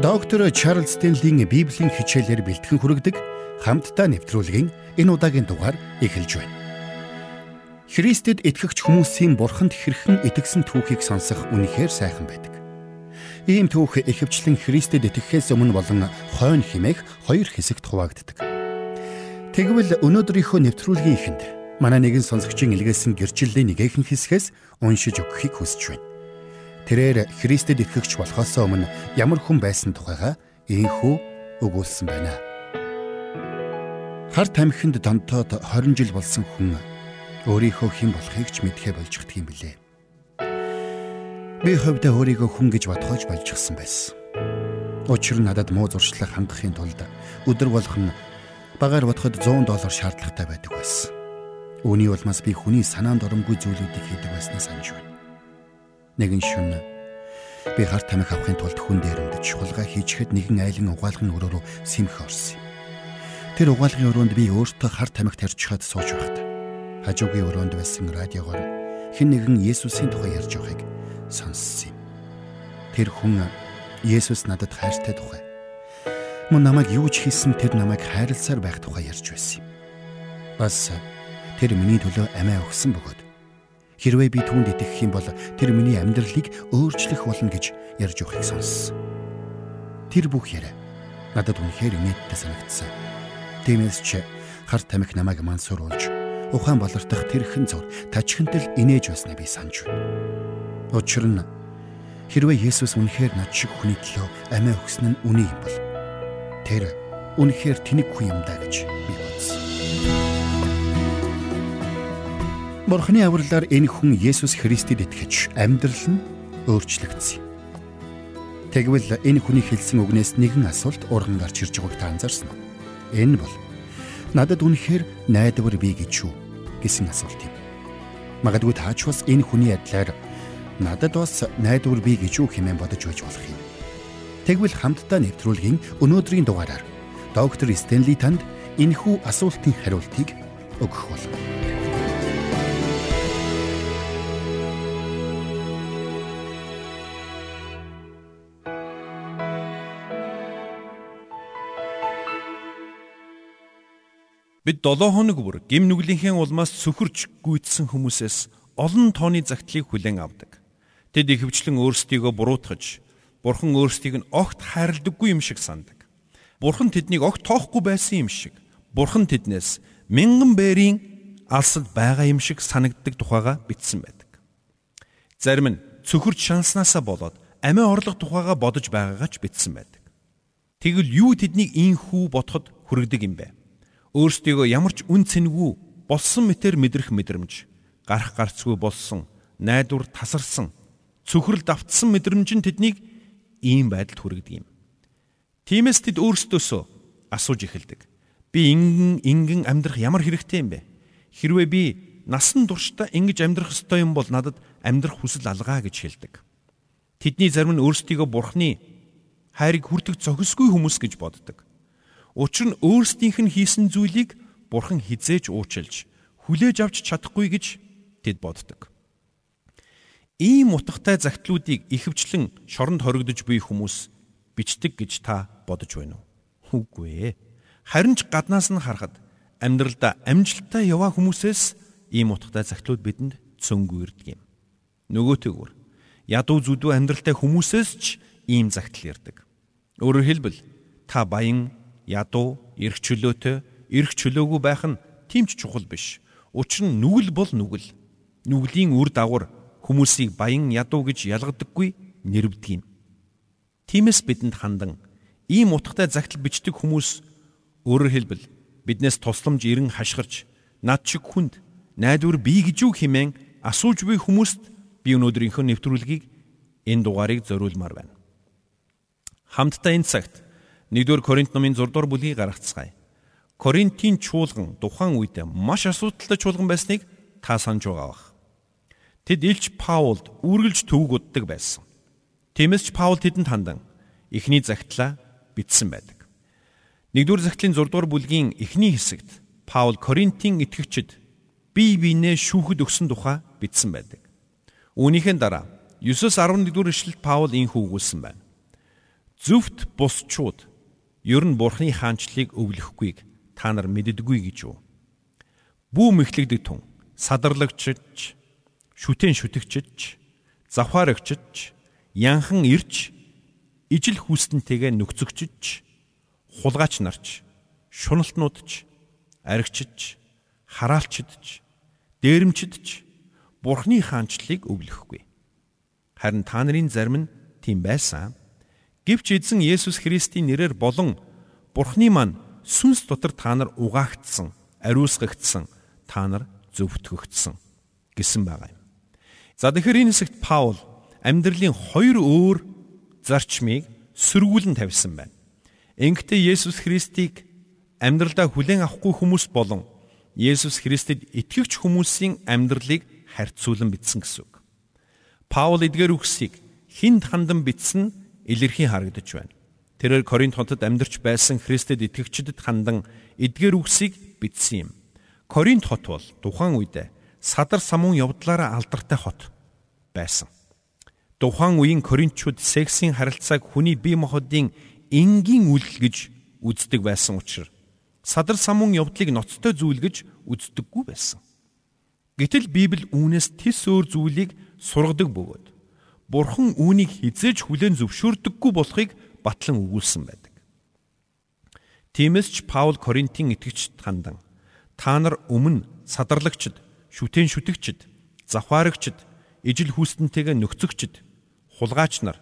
Доктор Чарлз Стенлийн Библийн хичээлээр бэлтгэн хүргэдэг хамтдаа нэвтрүүлгийн энэ удаагийн дугаар эхэлж байна. Христэд итгэгч хүмүүсийн бурханд хэрхэн итгэсэн түүхийг сонсох үнэхээр сайхан байдаг. Ийм түүх ихэвчлэн Христэд итгэхээс өмнө болон хойно химээх хоёр хэсэгт хуваагддаг. Тэгвэл өнөөдрийнхөө нэвтрүүлгийн эхэнд манай нэгэн сонсогчийн илгээсэн гэрчлэлийн нэгэн хэсгээс уншиж өгөхийг хүсэж байна. Тэрээр Христэд итгэгч болохоос өмнө ямар хүн байсан тухайга ийхүү өгүүлсэн байна. Хар тамхинд донтоод 20 жил болсон хүн өөрийнхөө хэн болохыг ч мэдхэ болжчихдаг юм билээ. Би хөвдө өөрийгөө хүн гэж бодхоож болжчихсан байсан. Учир нь надад муу зуршлаг хангахын тулд өдөр болгон багаар бодоход 100 доллар шаардлагатай байдаг байсан. Үүний улмаас би хүний санаанд оромгүй зүйлүүдийг хийдэг байснаа санаж байна Нэгэн шөнө би хар тамхи авахын тулд хүн дээрэмдэж хулгай хийчихэд нэгэн айлын угаалгын өрөө рүү симх орсон. Тэр угаалгын өрөөнд би өөртөө хар тамхи тарьчихад сууж байхад хажуугийн өрөөнд байсан радиогоор хэн нэгэн Есүсийн тухай ярьж байгааг сонссон юм. Тэр хүн Есүс надад хайртай тухай мөн намайг юу ч хийсэн тэр намайг хайрласаар байх тухай ярьж байсан юм. Бас тэр миний төлөө амиа өгсөн бөгөөд Хэрвээ би түүнд итгэх юм бол тэр миний амьдралыг өөрчлөх болно гэж ярьж өгөхийг сонссон. Тэр бүх яриа надад үнэхээр инээдтэй санагдсан. Тиймээс ч хар тамхи намайг мансууруулж ухаан болортох тэрхэн зур тажхинтал инээж байснаа би санаж байна. Учир нь хэрвээ Есүс үнэхээр над шиг хүний төлөө амиа өгсөн нь үнэ юм бол тэр үнэхээр тэнэг хүн юм даа гэж би бодсон. Бурхны авралаар энэ хүн Есүс Христэд итгэж амьдрал нь өөрчлөгдсөн. Тэгвэл энэ хүний хэлсэн үгнээс нэгэн асуулт урган гарч ирж байгааг та анзаарсан уу? Энэ бол надад үнэхээр найдвар бий гэж юу гэсэн асуулт юм. Магадгүй таач бас энэ хүний адилаар надад бас найдвар бий гэж юу хэмээн бодож байж болох юм. Тэгвэл хамтдаа нэвтрүүлгийн өнөөдрийн дугаараар доктор Стенли танд энэхүү асуултын хариултыг өгөх болно. Бид 7 хоног бүр гим нүглийнхээ улмаас сөхөрч гүйдсэн хүмүүсээс олон тооны загтлыг хүлээн авдаг. Тэд ихэвчлэн өөрсдийгөө буруутгаж, Бурхан өөрсдийг нь огт хайрладаггүй юм шиг сандаг. Бурхан тэднийг огт тоохгүй байсан юм шиг. Бурхан тэднээс мянган бэрийн алсад байгаа юм шиг санагддаг тухайга бичсэн байдаг. Зарим нь цөхөрч шанснасаа болоод амиа орлох тухайга бодож байгаагаа ч бичсэн байдаг. Тэгвэл юу тэднийг ийхүү бодоход хүргэдэг юм бэ? Өөрсдийгөө ямар ч үн цэнгүй болсон мэтэр мэдрэх мэдрэмж, гарах гарцгүй болсон, найдвар тасарсан, цөхрөл давтсан мэдрэмж нь тэднийг ийм байдалд хүргэдэг юм. Тиймээс тэд өөрсдөөсөө асууж эхэлдэг. Би ингэн ингэн амьдрах ямар хэрэгтэй юм бэ? Хэрвээ би насан туршдаа ингэж амьдрах ёстой юм бол надад амьдрах хүсэл алгаа гэж хэлдэг. Тэдний зарим нь өөрсдийгөө бурхны хайрыг хүртэх зохисгүй хүмүүс гэж боддог. Учир нь өөрсдийнх нь хийсэн зүйлийг Бурхан хизээж уучлж, хүлээж авч чадахгүй гэж тэд боддог. Ийм утгатай загтлуудыг ихэвчлэн шоронд хоригдож буй хүмүүс бичдэг гэж та бодож байна уу? Үгүй ээ. Харин ч гаднаас нь харахад амьдралдаа амжилттай яваа хүмүүсээс ийм утгатай загтлууд бидэнд цөнгө ирдэг юм. Нөгөөтэйгүр ядуу зүдүү амьдралтай хүмүүсээс ч ийм загтал ирдэг. Өөрөөр хэлбэл та баян ядуу, эрх чөлөөтэй, эрх чөлөөгүй байх нь тийм ч чухал биш. Учир нь нүгэл бол нүгэл. Нүглийн үр дагавар хүмүүсийг баян ядуу гэж ялгадаггүй нэрвдэг юм. Тиймээс бидэнд хандан ийм утгатай загтал бичдэг хүмүүс өөрөөр хэлбэл биднээс тусламж ирэн хашгирч над чиг хүнд найдвар бий гэж юу хэмээн асууж буй хүмүүст би өнөөдрийнхөө нэвтрүүлгийг энэ дугаарыг зориулмаар байна. Хамтдаа энэ цагт 1-р Коринт номын 6-р бүлгийг гаргацгаая. Коринтын чуулган тухайн үед маш асуудалтай чуулган байсныг та санаж байгаа бах. Тэд Илч Паулд үргэлж төвөг уддаг байсан. Тиймээс ч Паул тэдэнд хандан эхний загтлаа бичсэн байдаг. 1-р загтлын 6-р бүлгийн эхний хэсэгт Паул Коринтын итгэгчид бие биенээ шүүхэд өгсөн тухай бичсэн байдаг. Үүнийхэн дараа 9-11 дугаар ишлэлд Паул ийм хүүгүүлсэн байна. Зөвхт бусчууд ер нь бурхны хаанчлыг өвлөхгүйг та нар мэддэггүй гэж юу? Бүү мэхлэгдэг тун садарлагчч шүтэн шүтгчч завхаарагчч янхан ирч ижил хүүстэнтэйгээ нөхцөгчч хулгаач нарч шуналтнуудч аригчч хараалчдч дээрэмчдч бурхны хаанчлыг өвлөхгүй харин та нарын зарим нь тийм байсан гэвч эзэн Есүс Христийн нэрээр болон бурхны маань сүнс дотор та нар угаагдсан ариусгагдсан та нар зөвтгөгдсөн гэсэн байгаа юм. За тэгэхээр энэ хэсэгт Паул амьдралын хоёр өөр зарчмыг сөргүүлэн тавьсан байна. Ингэхдээ Есүс Христийг амьдралдаа хүлээн авахгүй хүмүүс болон Есүс Христэд итгэвч хүмүүсийн амьдралыг харьцуулан бичсэн гэсэн үг. Паул эдгээр үгсийг хинд хандан бичсэн илэрхий харагдаж байна. Тэрээр Коринт хотод амьдарч байсан Христэд итгэгчдэд хандан эдгээр үгсийг бичсэн юм. Коринт хот бол тухайн үед садар самуун явдлаараа алдартай хот байсан. Тухайн үеийн Коринтчууд сексийн харилцааг хүний бие махбодын энгийн үйлдэл гэж үздэг байсан учраас садар самуун явдлыг ноцтой зүйл гэж үздэггүй байсан. Гэтэл Библи үүнээс тис өөр зүйлийг сургадаг бөгөөд Бурхан үүнийг хизээж хүлээн зөвшөөрдөггүй болохыг батлан өгүүлсэн байдаг. Тиймээс ч Паул Коринтын итгэгчд хандан Та нар өмнө садарлагчд, шүтэн шүтгчд, завхаарагчд, ижил хүүстэнтэйгээ нөхцөгчд, хулгаач нар,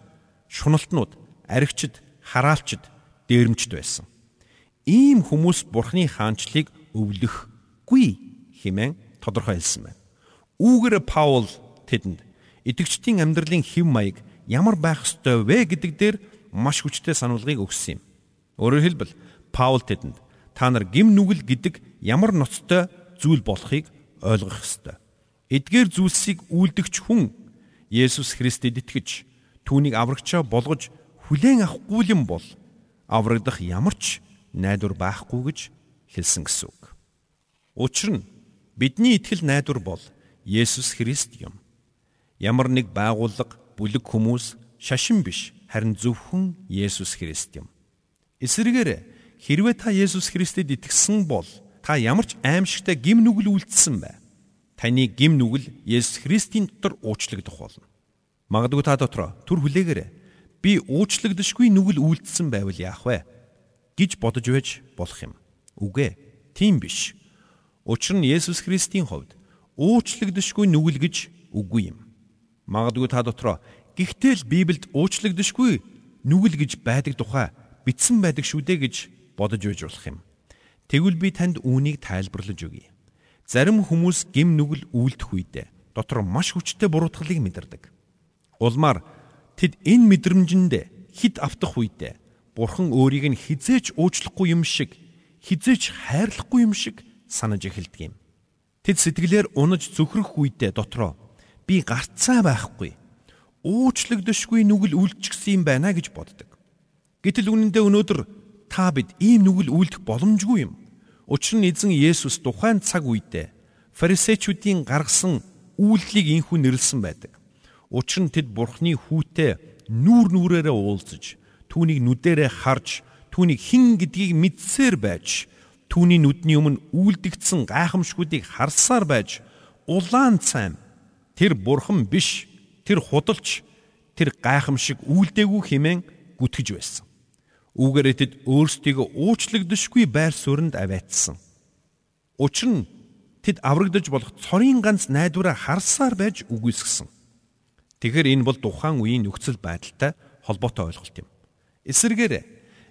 шуналтнууд, аригчд, хараалчд, дээрэмчд байсан. Ийм хүмүүс Бурхны хаанчлыг өвлөхгүй хэмээн тодорхой хэлсэн байна. Үүгээр Паул тэдэнд итгэгчдийн амьдралын хэв маяг ямар байх ёстой вэ гэдэг дээр маш хүчтэй сануулгыг өгсөн юм. Өөрөөр хэлбэл Паул тэдэнд та нар гим нүгэл гэдэг ямар ноцтой зүйл болохыг ойлгох ёстой. Эдгээр зүйлсийг үйлдэгч хүн Есүс Христэд итгэж түүнийг аврагчаа болгож хүлээн авахгүй юм бол аврагдах ямар ч найдвар байхгүй гэж хэлсэн гэсэн үг. Учир нь бидний итгэл найдвар бол Есүс Христ юм. Ямар нэг байгууллага, бүлэг хүмүүс шашин биш харин зөвхөн Есүс Христ юм. Эсвэргээр Хэрвээ та Есүс Христэд итгэсэн бол та ямар ч аимшигтай гим нүгэл үлдсэн бай. Таны гим нүгэл Есүс Христийн дотор уучлагдах болно. Магадгүй та дотор түр хүлээгээрэй. Би уучлагдшгүй нүгэл үлдсэн байвал яах вэ? гэж бодож байж болох юм. Үгүй ээ. Тийм биш. Учир нь Есүс Христийн хувьд уучлагдшгүй нүгэл гэж үгүй юм. Магадгүй та дотор гихтэл Библиэд уучлагдшгүй нүгэл гэж байдаг тухай бичсэн байдаг шүү дээ гэж бодож үйж болох юм. Тэгвэл би танд үүнийг тайлбарлаж өгье. Зарим хүмүүс гим нүгэл үйлдэх үедээ дотор маш хүчтэй буруутгалыг мэдэрдэг. Улмаар тэд энэ мэдрэмжинд хид автах үедээ Бурхан өөрийг нь хизээч уучлахгүй юм шиг, хизээч хайрлахгүй юм шиг санаж эхэлдэг юм. Тэд сэтгэлээр унаж зүхрэх үедээ дотроо би гарцаа байхгүй, уучлагдшгүй нүгэл үйлчгсэн юм байна гэж боддог. Гэтэл үнэндээ өнөөдөр та бид ийм нүгэл үйлдэх боломжгүй юм. Учир нь эзэн Есүс тухайн цаг үедээ фарисеучуудын гаргасан үйлдлийг инхүү нэрлсэн байдаг. Учир нь тэд Бурхны хүүтэй нүүр нүрээрээ уулзаж, түүнийг нүдэрээ харж, түүнийг хэн гэдгийг мэдсээр байж, түүний нүдний өмнө үйлдэгдсэн гайхамшгүүдийг харсаар байж, улаан цайм тэр бурхан биш, тэр худалч, тэр гайхамшиг үйлдэгүү хэмээн гүтгэж байсан. Үүгээр тэд өөрсдийгөө уучлагдшгүй байр сууринд аваатсан. Учир нь тэд аврагдаж болох цорын ганц найдвараа харсаар байж үгүйсгсэн. Тэгэхээр энэ бол тухайн үеийн нөхцөл байдалтай холбоотой ойлголт юм. Эсвэргээр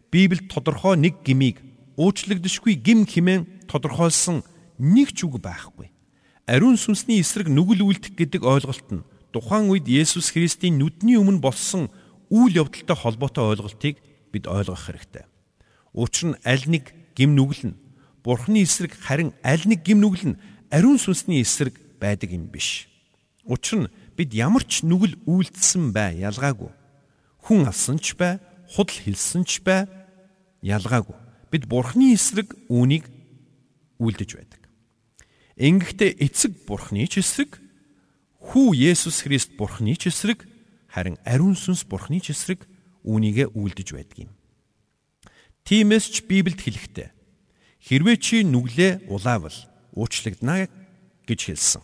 Библиэд тодорхой нэг гмийг уучлагдшгүй гим хэмээн тодорхойлсон нэг ч үг байхгүй. Ариун сүнсний эсрэг нүгэл үлдэх гэдэг ойлголт нь тухайн үед Есүс Христийн нүдний өмнө болсон үйл явдалтай холбоотой ойлголтыг бид ойлгох хэрэгтэй. Учир нь аль нэг гим нүгэл нь Бурхны эсрэг харин аль нэг гим нүгэл нь ариун сүнсний эсрэг байдаг юм биш. Учир нь бид ямар ч нүгэл үйлдэлсэн бай ялгаагүй. Хүн алсан ч бай, худал хэлсэн ч бай ялгаагүй. Бид Бурхны эсрэг үүнийг үйлдэж байдаг. Ингэхдээ эцэг Бурхны ч эсрэг, хүү Есүс Христ Бурхны ч эсрэг, харин ариун сүнс Бурхны ч эсрэг үүнийгэ үйлдэж байдаг юм. Тиймээс ч Библиэд хэлэхдээ хэрвээ чи нүглээ улаавал уучлагдана гэж хэлсэн.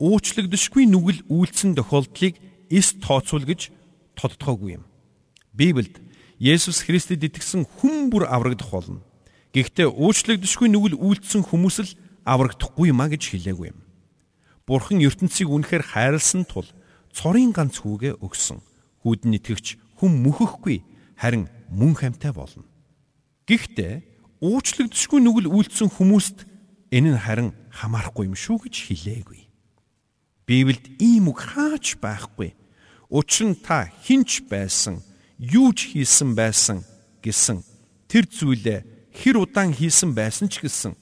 Уучлагдшгүй нүгэл үйлцэн тохиолдлыг эс тооцвол гэж тодтогоогүй юм. Библиэд Есүс Христэд итгэсэн хүн бүр аврагдах болно. Гэхдээ уучлагдшгүй нүгэл үйлдсэн хүмүүс л аврагдахгүй юма гэж хэлээгүй юм. Бурхан ертөнцийг үнэхээр хайрлсан тул цорын ганц хүүгээ өгсөн. Хүүд нь итгэгч хүн мөхөхгүй харин мөн хамтай болно. Гэхдээ уучлагдшгүй нүгэл үйлдсэн хүмүүст энэ нь харин хамаарахгүй юм шүү гэж хэлээгүй. Библиэд ийм үг хаач байхгүй. Учир нь та хинч байсан юу ч хийсэн байсан гэсэн тэр зүйлээ хэр удаан хийсэн байсан ч гэсэн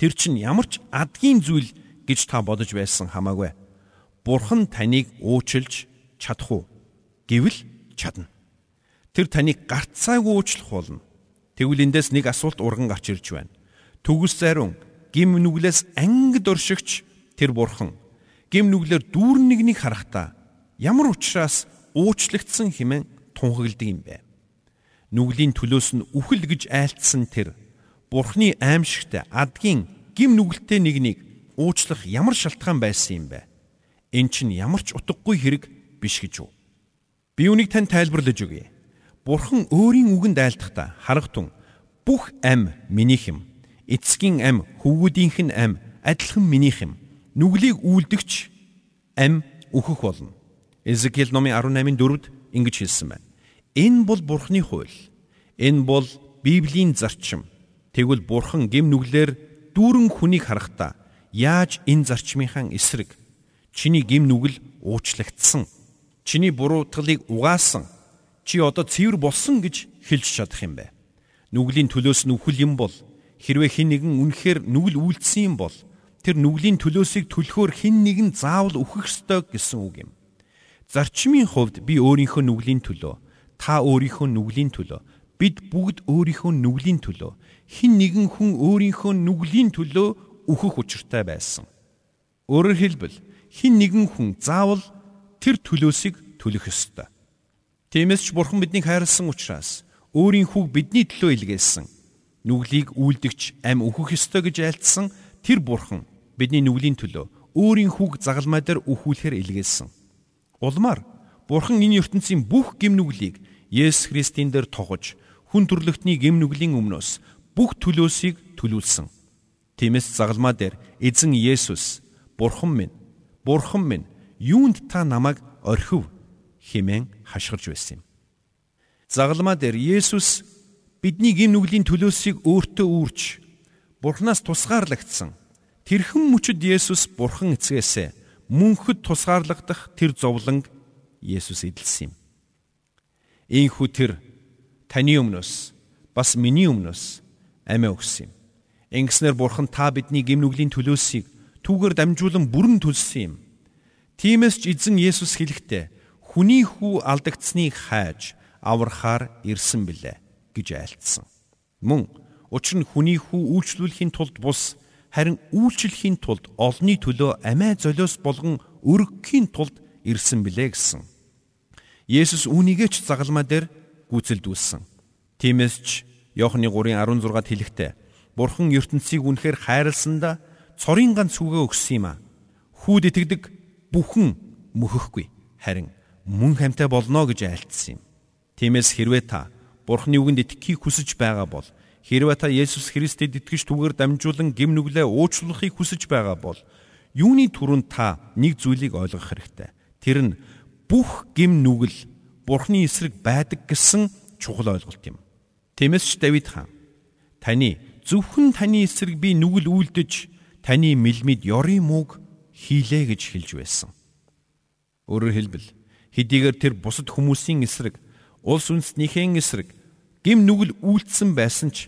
тэр чинь ямар ч адгийн зүйл гэж та бодож байсан хамаагүй. Бурхан таныг уучлж чадах уу? Гэвэл чадна. Тэр таныг гарцаагүй уучлах болно. Тэгвэл эндээс нэг асуулт урган гарч ирж байна. Төгс зариун гим нүглээс ангид оршигч тэр бурхан гим нүглэр дүүрэн нэгнийг харахтаа ямар учраас уучлагдсан хэмээн тунхагладаг юм бэ. Нүглийн төлөөс нь үхэл гэж айлтсан тэр Бурхны аимшигт адгийн гим нүгэлтэй нэгнийг уучлах ямар шалтгаан байсан юм бэ? Эн чинь ямар ч утгагүй хэрэг биш гэж үү? Би үнийг тань тайлбарлаж өгье. Бурхан өөрийн үгэнд айлдахдаа харагтун бүх ам минийх юм. Эцгийн ам, хөвгүүдийнх нь ам адилхан минийх юм. Нүглийг үлдэгч ам өөхөх болно. Эзекиэл номын 18-ын 4-д ингэж хэлсэн байна. Энэ бол Бурхны хууль. Энэ бол Библийн зарчим. Тэгвэл Бурхан гим нүглэр дүүрэн хүнийг харахтаа яаж энэ зарчмынхаа эсрэг чиний гим нүгэл уучлагдсан. Чиний буруутгалыг угаасан. Чи одоо цэвэр болсон гэж хэлж чадах юм бэ. Нүглийн төлөөс нь үхэл юм бол хэрвээ хэн нэгэн үнэхээр нүгэл үйлдсэн юм бол тэр нүглийн төлөөсийг төлөхөөр хэн нэгэн заавал үхэх ёстой гэсэн үг юм. Зарчмын хувьд би өөрийнхөө нүглийн төлөө та өөрийнхөө нүглийн төлөө бид бүгд өөрийнхөө нүглийн төлөө хин нэгэн хүн өөрийнхөө нүглийн төлөө өөхөх учиртай байсан. Өөрөөр хэлбэл хин нэгэн хүн заавал тэр төлөөсийг төлөх ёстой. Тиймээс ч бурхан биднийг хайрлсан учраас өөрийн хүүг бидний төлөө илгээсэн. Нүглийг үйлдэгч ам өөхөх ёстой гэж айлтсан тэр бурхан бидний нүглийн төлөө өөрийн хүүг загалмай дээр өөхүүлэхээр илгээсэн. Улмаар бурхан энэ ертөнцийн бүх гим нүглийг Есүс Христийн дээр тогож хүн төрлөختний гэм нүглийн өмнөөс бүх төлөөсийг төлүүлсэн. Тиймээс загалмаа дээр эзэн Есүс Бурхан минь, Бурхан минь, юунд та намайг орхив хэмээн хашгирч байсан юм. Загалмаа дээр Есүс бидний гэм нүглийн төлөөсийг өөртөө үүрч Бурханаас тусгаарлагдсан. Тэрхэн мөчөд Есүс Бурхан эцгээсээ мөнхөд тусгаарлагдах тэр зовлонг Есүс эдэлсэн юм. Ийхүү тэр таны өмнөөс бас миний өмнөөс амиа өгсөн юм. Ингэснээр бурхан та бидний гимнүглийн төлөөсийг түүгээр дамжуулан бүрэн төлсөн юм. Тиймээс ч эзэн Есүс хэлэхдээ хүний хүү алдагдсныг хайж аврахаар ирсэн билээ гэж айлтсан. Мөн учир нь хүний хүү үйлчлүүлэхийн тулд бус харин үйлчлэхийн тулд олонний төлөө амиа золиос болгон өргөхийн тулд ирсэн билээ гэсэн. Есүс үүнийгээ ч загалмаа дээр гүйцэлдүүлсэн. Тиймээс ч Иохны 3:16-д хэлэхдээ Бурхан ертөнцийг үнэхээр хайрласандаа цорын ганц хүүгээ өгсөн юм а. Хүүд итгэдэг бүхэн мөхөхгүй харин мөн хамтай болно гэж айлтсан юм. Тиймээс хэрвээ та Бурханы үгэнд итгэхийг хүсэж байгаа бол хэрвээ та Есүс Христэд итгэж түүгээр дамжуулан гим нүглээ уучлахыг хүсэж байгаа бол юуны түрүүнд та нэг зүйлийг ойлгох хэрэгтэй. Тэр нь бүх гим нүгэл Бурхны эсрэг байдаг гэсэн чухал ойлголт юм. Тиймээс ч Давид хаан таны зөвхөн таны эсрэг би нүгэл үлдэж таны мэлмид ёрын мууг хийлээ гэж хэлж байсан. Өөрөөр хэлбэл хэдийгээр тэр бусад хүмүүсийн эсрэг улс үндэстнийхэн эсрэг гим нүгэл үйлдсэн байсан ч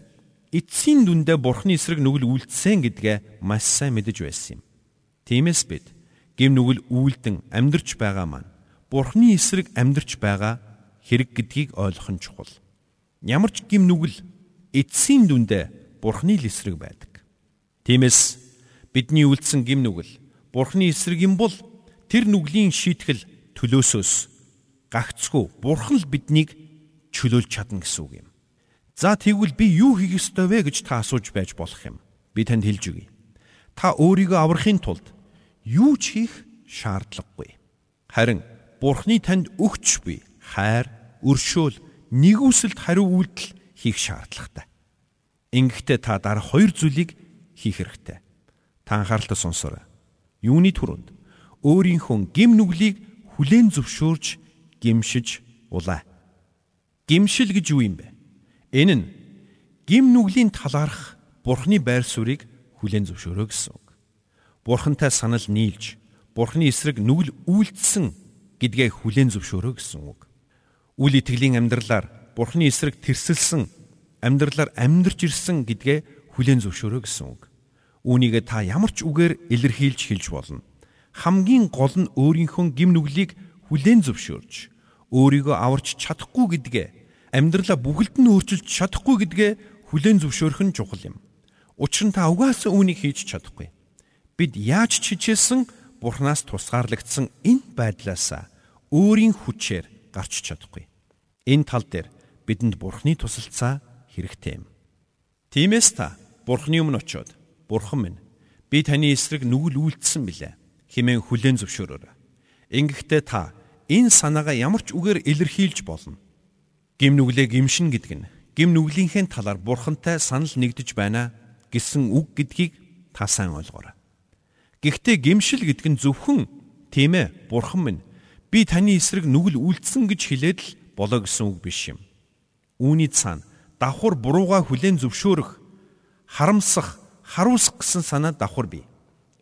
эцсийн дүндээ бурхны эсрэг нүгэл үйлдсэн гэдгээ маш сайн мэдэж байсан юм. Тиймээс бид гим нүгэл үйлдэн амьдрч байгаа маань Бурхны эсрэг амьдрч байгаа хэрэг гэдгийг ойлгох нь чухал. Ямар ч гим нүгэл эцсийн дүндээ Бурхны л эсрэг байдаг. Тиймээс бидний үлдсэн гим нүгэл Бурхны эсрэг юм бол тэр нүглийн шийтгэл төлөөсөөс гагцгүй бурхан л биднийг чөлөөлж чадна гэсэн үг юм. За тэгвэл би юу хийх ёстой вэ гэж та асууж байж болох юм. Би танд хэлж өгье. Та өөрийгөө аврахын тулд юу ч хийх шаардлагагүй. Харин Бурхны танд өгч буй хайр, өршөөл, нэгүсэлд хариу үйлдэл хийх шаардлагатай. Ингэхдээ та дараа хоёр зүйлийг хийх хэрэгтэй. Та анхааралтай сонсоорой. Юуны түрүүнд өөрийнхөө гим нүглийг хүлээн зөвшөөрж гимшиж улаа. Гимшил гэж юу юм бэ? Энэ нь гим нүглийн талаарх Бурхны байр суурийг хүлээн зөвшөөрөө гэсэн үг. Бурхантай санал нийлж, Бурхны эсрэг нүгэл үйлдэлсэн гэдгээ хүлээн зөвшөөрөө гэсэн үг. Үл итгэлийн амьдралаар Бурхны эсрэг тэрсэлсэн амьдралаар амьдарч ирсэн гэдгээ хүлээн зөвшөөрөө гэсэн үг. Үүнийг та ямар ч үгээр илэрхийлж хэлж болно. Хамгийн гол нь өөрийнхөө гим нүглийг хүлээн зөвшөөрж өөрийгөө аварч чадахгүй гэдгээ амьдралаа бүгд нь өөрчилж чадахгүй гэдгээ хүлээн зөвшөөрөх нь чухал юм. Учир нь та угаасаа үүнийг хийж чадахгүй. Бид яаж ч хичээсэн Бурханаас тусгаарлагдсан энэ байдлаасаа өөрийн хүчээр гарч чадахгүй. Энэ тал дээр бидэнд Бурхны тусалцаа хэрэгтэй юм. Тиймээс та Бурхны өмнө очиод Бурхан минь би таны эсрэг нүгэл үйлдсэн билээ хэмээн хүлээн зөвшөөрөөрэй. Ингэхдээ та энэ санаагаа ямар ч үгээр илэрхийлж болно. Гим нүглээ гимшин гэдэг нь гим нүглийнхээ талаар бурхантай санал нэгдэж байна гэсэн үг гэдгийг та сайн ойлгоорой. Гэхдээ гимшил гэдэг нь зөвхөн тийм ээ бурхан минь би таны эсрэг нүгэл үлдсэн гэж хэлээд л болоо гэсэн үг биш юм. Үүний цаана давхар бурууга хүлээн зөвшөөрөх, харамсах, харуулсах гэсэн санаа давхар бий.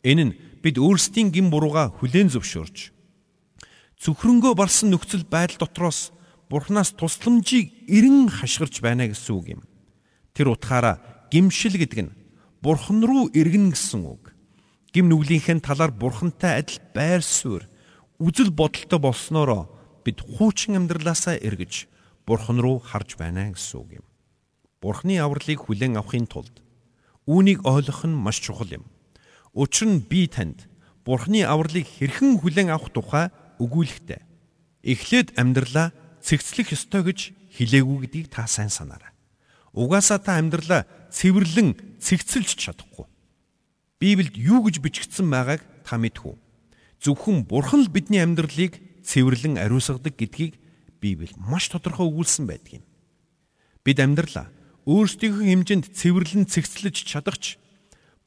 Энэ нь бид өөрсдийн гин бурууга хүлээн зөвшөөрч зөвхрөнгөө барсан нөхцөл байдал дотроос Бурханаас тусламжийг эрен хашгирч байна гэсэн үг юм. Тэр утгаараа гимшил гэдэг нь Бурхан руу эргэн гэсэн үг. Гим нүглийнхээ талаар Бурхантай адил байр суурь, үзэл бодолтой болсноороо бид хуучин амьдралаасаа эргэж Бурхан руу харж байна гэсэн үг юм. Бурханы авралыг хүлээн авахын тулд үүнийг ойлгох нь маш чухал юм. Учир нь би танд Бурхны авралыг хэрхэн хүлээн авах тухай өгүүлэхтэй. Эхлээд амьдралаа цэгцлэх ёстой гэж хэлээгүй гэдгийг та сайн санаарай. Угаасаа та амьдралаа цэвэрлэн цэгцэлж чадахгүй. Библиэд юу гэж бичигдсэн байгааг та мэдхүү. Зөвхөн Бурхан л бидний амьдралыг цэвэрлэн ариусгадаг гэдгийг Библи маш тодорхой өгүүлсэн байдаг юм. Бид амьдралаа өөрсдийнхөө хэмжээнд цэвэрлэн цэгцлэж чадахч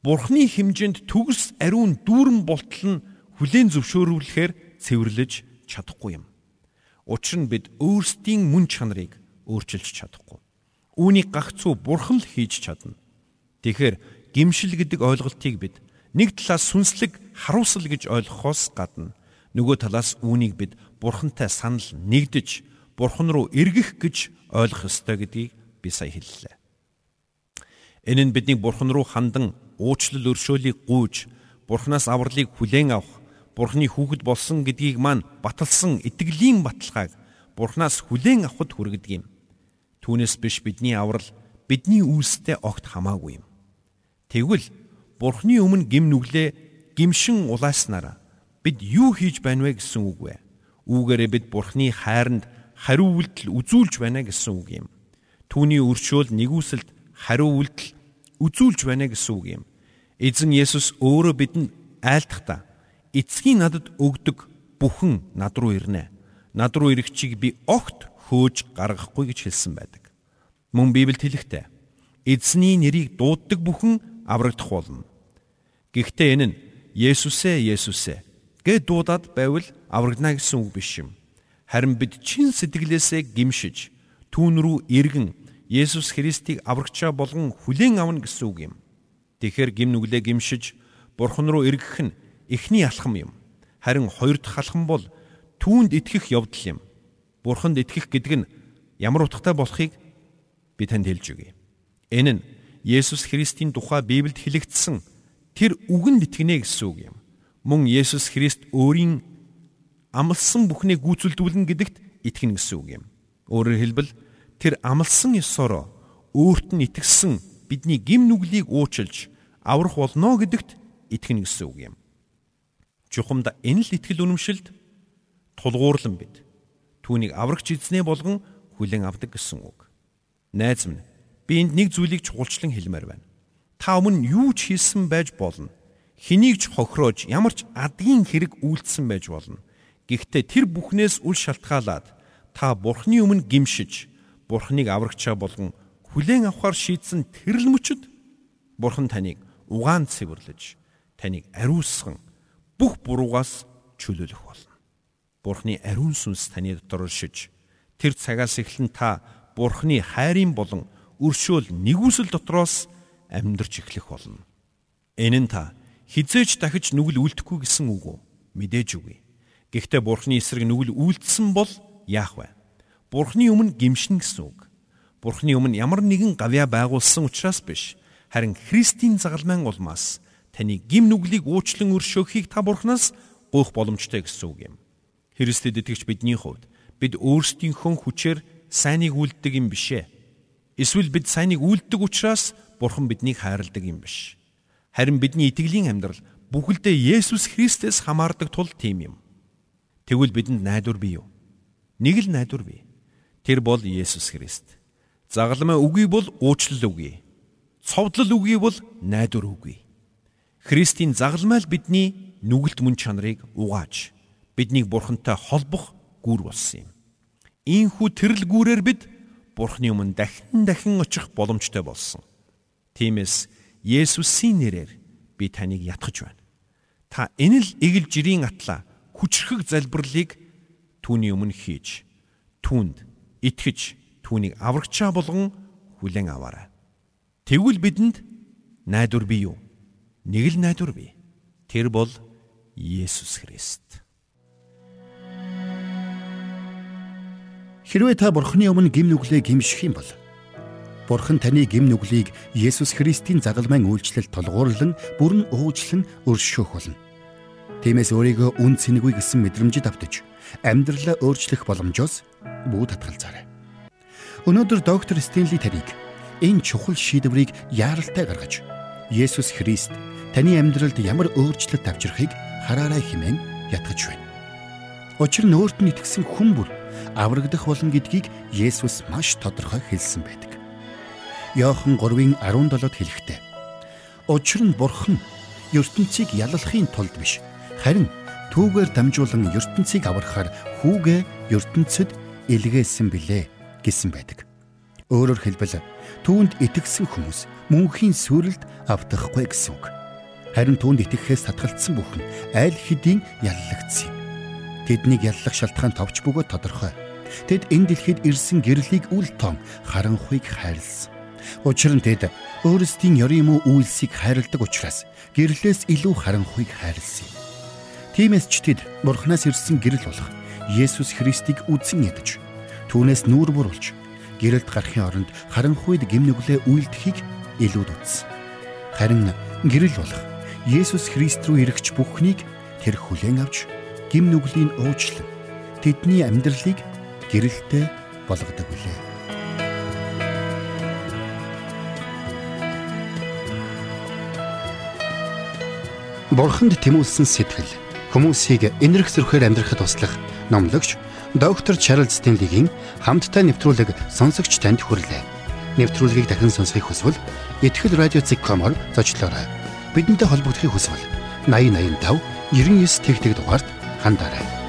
Бурхны хэмжээнд төгс ариун дүүрэн болтол нь хүлээн зөвшөөрүүлэхээр цэвэрлэж чадахгүй юм. Учир нь бид өөрсдийн мөн чанарыг өөрчилж чадахгүй. Үүнийг гагцуу бурхан л хийж чадна. Тэгэхээр гимшил гэдэг ойлголтыг бид нэг талаас сүнслэг харуулсал гэж ойлгохоос гадна нөгөө талаас үүнийг бид бурхантай санал нэгдэж бурхан руу эргэх гэж ойлгох ёстой гэдгийг би сая хэллээ. Энэ нь бидний бурхан руу хандан уучлал өршөөлийг гуйж Бурханаас авралыг хүлээн авах Бурханы хүүхэд болсон гэдгийг маань баталсан итгэлийн баталгааг Бурханаас хүлээн авахд хүргэдэг юм. Түүнээс биш бидний аврал бидний үйлстэй огт хамаагүй юм. Тэгвэл Бурханы өмнө гим нүглээ гимшин улааснараа бид юу хийж байна вэ гэсэн үг вэ? Үүгээрээ бид Бурханы хайранд хариу үйлдэл үзүүлж байна гэсэн үг юм. Түүний өршөөл нэгүсэлд хариу үйлдэл үзүүлж байна гэсэн үг юм. Эзэн Есүс өөрөө бидэнд айлтгата эцгийн надад өгдөг бүхэн над руу ирнэ. Над руу ирэх чиг би огт хөөж гаргахгүй гэж хэлсэн байдаг. Мөн Библиэд хэлэхдээ эзний нэрийг дууддаг бүхэн аврагдах болно. Гэхдээ энэ нь Есүсээ Есүсээ гэд дуудаад байвал аврагдана гэсэн үг биш юм. Харин бид чин сэтгэлээсээ гимшиж түүн рүү эргэн Есүс Христийг аврагчаа болгон хүлээн авна гэсэн үг юм. Тэгэхээр гим нүглээ гимшиж Бурхан руу эргэх нь эхний алхам юм. Харин хоёр дахь алхам бол түүнд итгэх явдал юм. Бурханд итгэх гэдэг нь ямар утгатай болохыг би танд хэлж өгье. Энэ нь Есүс Христийн тухай Библиэд хэлэгдсэн тэр үгэнд итгэнэ гэсэн үг юм. Мөн Есүс Христ өөрийн амлсан бүхнийг гүйцэлдүүлнэ гэдэгт итгэнэ гэсэн үг юм. Өөрөөр хэлбэл тэр амлсан ёсороо өөрт нь итгэсэн бидний гим нүглийг уучилж аврах болно гэдэгт итгэнэ гэсэн үг юм. Чухамд энэ л итгэл үнэмшилд тулгуурлан бид түүнийг аврагч эзнээ болгон хүлээн авдаг гэсэн үг. Найз минь би энд нэг зүйлийг чухалчлан хэлмээр байна. Та өмнө юу ч хийсэн байж болно. Хэнийг ч хохироож ямар ч адгийн хэрэг үйлдсэн байж болно. Гэхдээ тэр бүхнээс үл шалтгаалаад та Бурхны өмнө гимшиж, Бурхныг аврагчаа болгон хүлээн авахар шийдсэн тэрл мөчөд Бурхан таныг угаан цэвэрлэж, таныг ариусган бүх буруугаас чөлөөлөх болно. Бурхны ариун сүнс таны дотор оршиж, тэр цагаас эхлэн та Бурхны хайрын болон өршөөл нэгүсэл дотроос амьдрч эхлэх болно. Энэ нь та хизээч дахиж нүгэл үлдэхгүй гэсэн үг үү? Мэдээж үгүй. Гэхдээ Бурхны эсрэг нүгэл үлдсэн бол яах вэ? Бурхны өмнө гимшин гэсэн үг. Бурхны өмнө ямар нэгэн гавья байгуулсан учраас биш. Харин Христийн загалмайн улмаас таны гим нүглийг уучлан өршөөхийг та Бурханаас гуйх боломжтой гэсэн үг юм. Христэд итгэж бидний хувьд бид өөрсдийнхөө хүчээр сайныг үлддэг юм бишээ. Эсвэл бид сайныг үлддэг учраас Бурхан биднийг хайрладаг юм биш. Харин бидний итгэлийн амьдрал бүхэлдээ Есүс Христэс хамаардаг тул тийм юм. Тэгвэл бидэнд найдвар бий юу? Нэг л найдвар бий. Тэр бол Есүс Христ. Загалмай үгүй бол уучлал үгүй. Цовдлол үгүй бол найдвар үгүй. Христийн загалмай л бидний нүгэлт мөн чанарыг угааж биднийг бурхантай холбох гүр болсон юм. Ийхүү тэрл гүрээр бид бурхны өмнө дахин дахин очих боломжтой болсон. Тиймээс Есүсийн нэрээр би таныг ятгах байна. Та энэ л эгэл жирийн атла хүчрхэг залбирлыг түүний өмнө хийж түүнд итгэж түүнийг аврагчаа болгон хүлээн аваарай. Тэгвэл бидэнд найдвар бий юу? Нэг л найдвар бий. Тэр бол Есүс Христ. Хэрвээ та Бурхны өмнө гим нүглээ гимших юм бол Бурхан таны гим нүглийг Есүс Христийн загалмайн үйлчлэл тулгуурлан бүрэн уучлан өршөөх болно. Тиймээс өөрийгөө үн цэнэгүй гэсэн мэдрэмжид автаж амьдралаа өөрчлөх боломжоос бүү татгалзаарай. Өнөөдөр доктор Стенли таныг энэ чухал шийдвэрийг яаралтай гаргаж Есүс Христ таны амьдралд ямар өөрчлөлт авчрахыг хараарай хэмээн ятгах байна. Учир нь өөрт нь итгэсэн хүн бүр аврагдах болно гэдгийг Есүс маш тодорхой хэлсэн байдаг. Иохан 3-ын 17-д хэлэхдээ Учир нь Бурхан ертөнцийг яллахын тулд биш харин түүгээр дамжуулан ертөнцийг аврахаар хүүгээ ертөнцид илгээсэн билээ гэсэн байдаг. Өөрөөр хэлбэл түүнд итгэсэн хүмүүс мөнхийн сүрэлд автахгүй гэсэн үг. Харин түүнд итгэхээс татгалцсан бүхэн аль хэдийн яллагдсан юм. Тэднийг яллах шалтгаан товч бөгөөд тодорхой. Тэд энэ дэлхийд ирсэн гэрлийг үл тоон харанхуйг хайрлсан. Учир нь тэд өөрсдийн ёрийн муу үйлсийг хайрладаг учраас гэрлээс илүү харанхуйг хайрлсан юм. Тиймээс ч тэд Бурханаас ирсэн гэрэл болох Есүс Христийг үдсэн ядаж түүнээс нүүр буруулж гэрэлд гарахын оронд харанхуйд гимнүглээ үйлдэхийг илүүд үзсэн. Харин гэрэл болох Есүс Христ рүү ирэхч бүхнийг тэр хүлээн авч гимнүглийн уучлан тэдний амьдралыг гэрэлтэй болгодог билээ. Бурханд тэмүүлсэн сэтгэл хүмүүсийг энэрх зөрхөөр амьдрахад туслах номлогч доктор Чарлз Стенлигийн хамттай нэвтрүүлэг сонсогч танд хүрлээ. Нэвтрүүлгийг дахин сонсохыг хүсвэл ихтгэл радиоцик.com-оор зочлоорой. Бидэнтэй холбогдохыг хүсвэл 8085 99 тэгтэг дугаард хандаарай.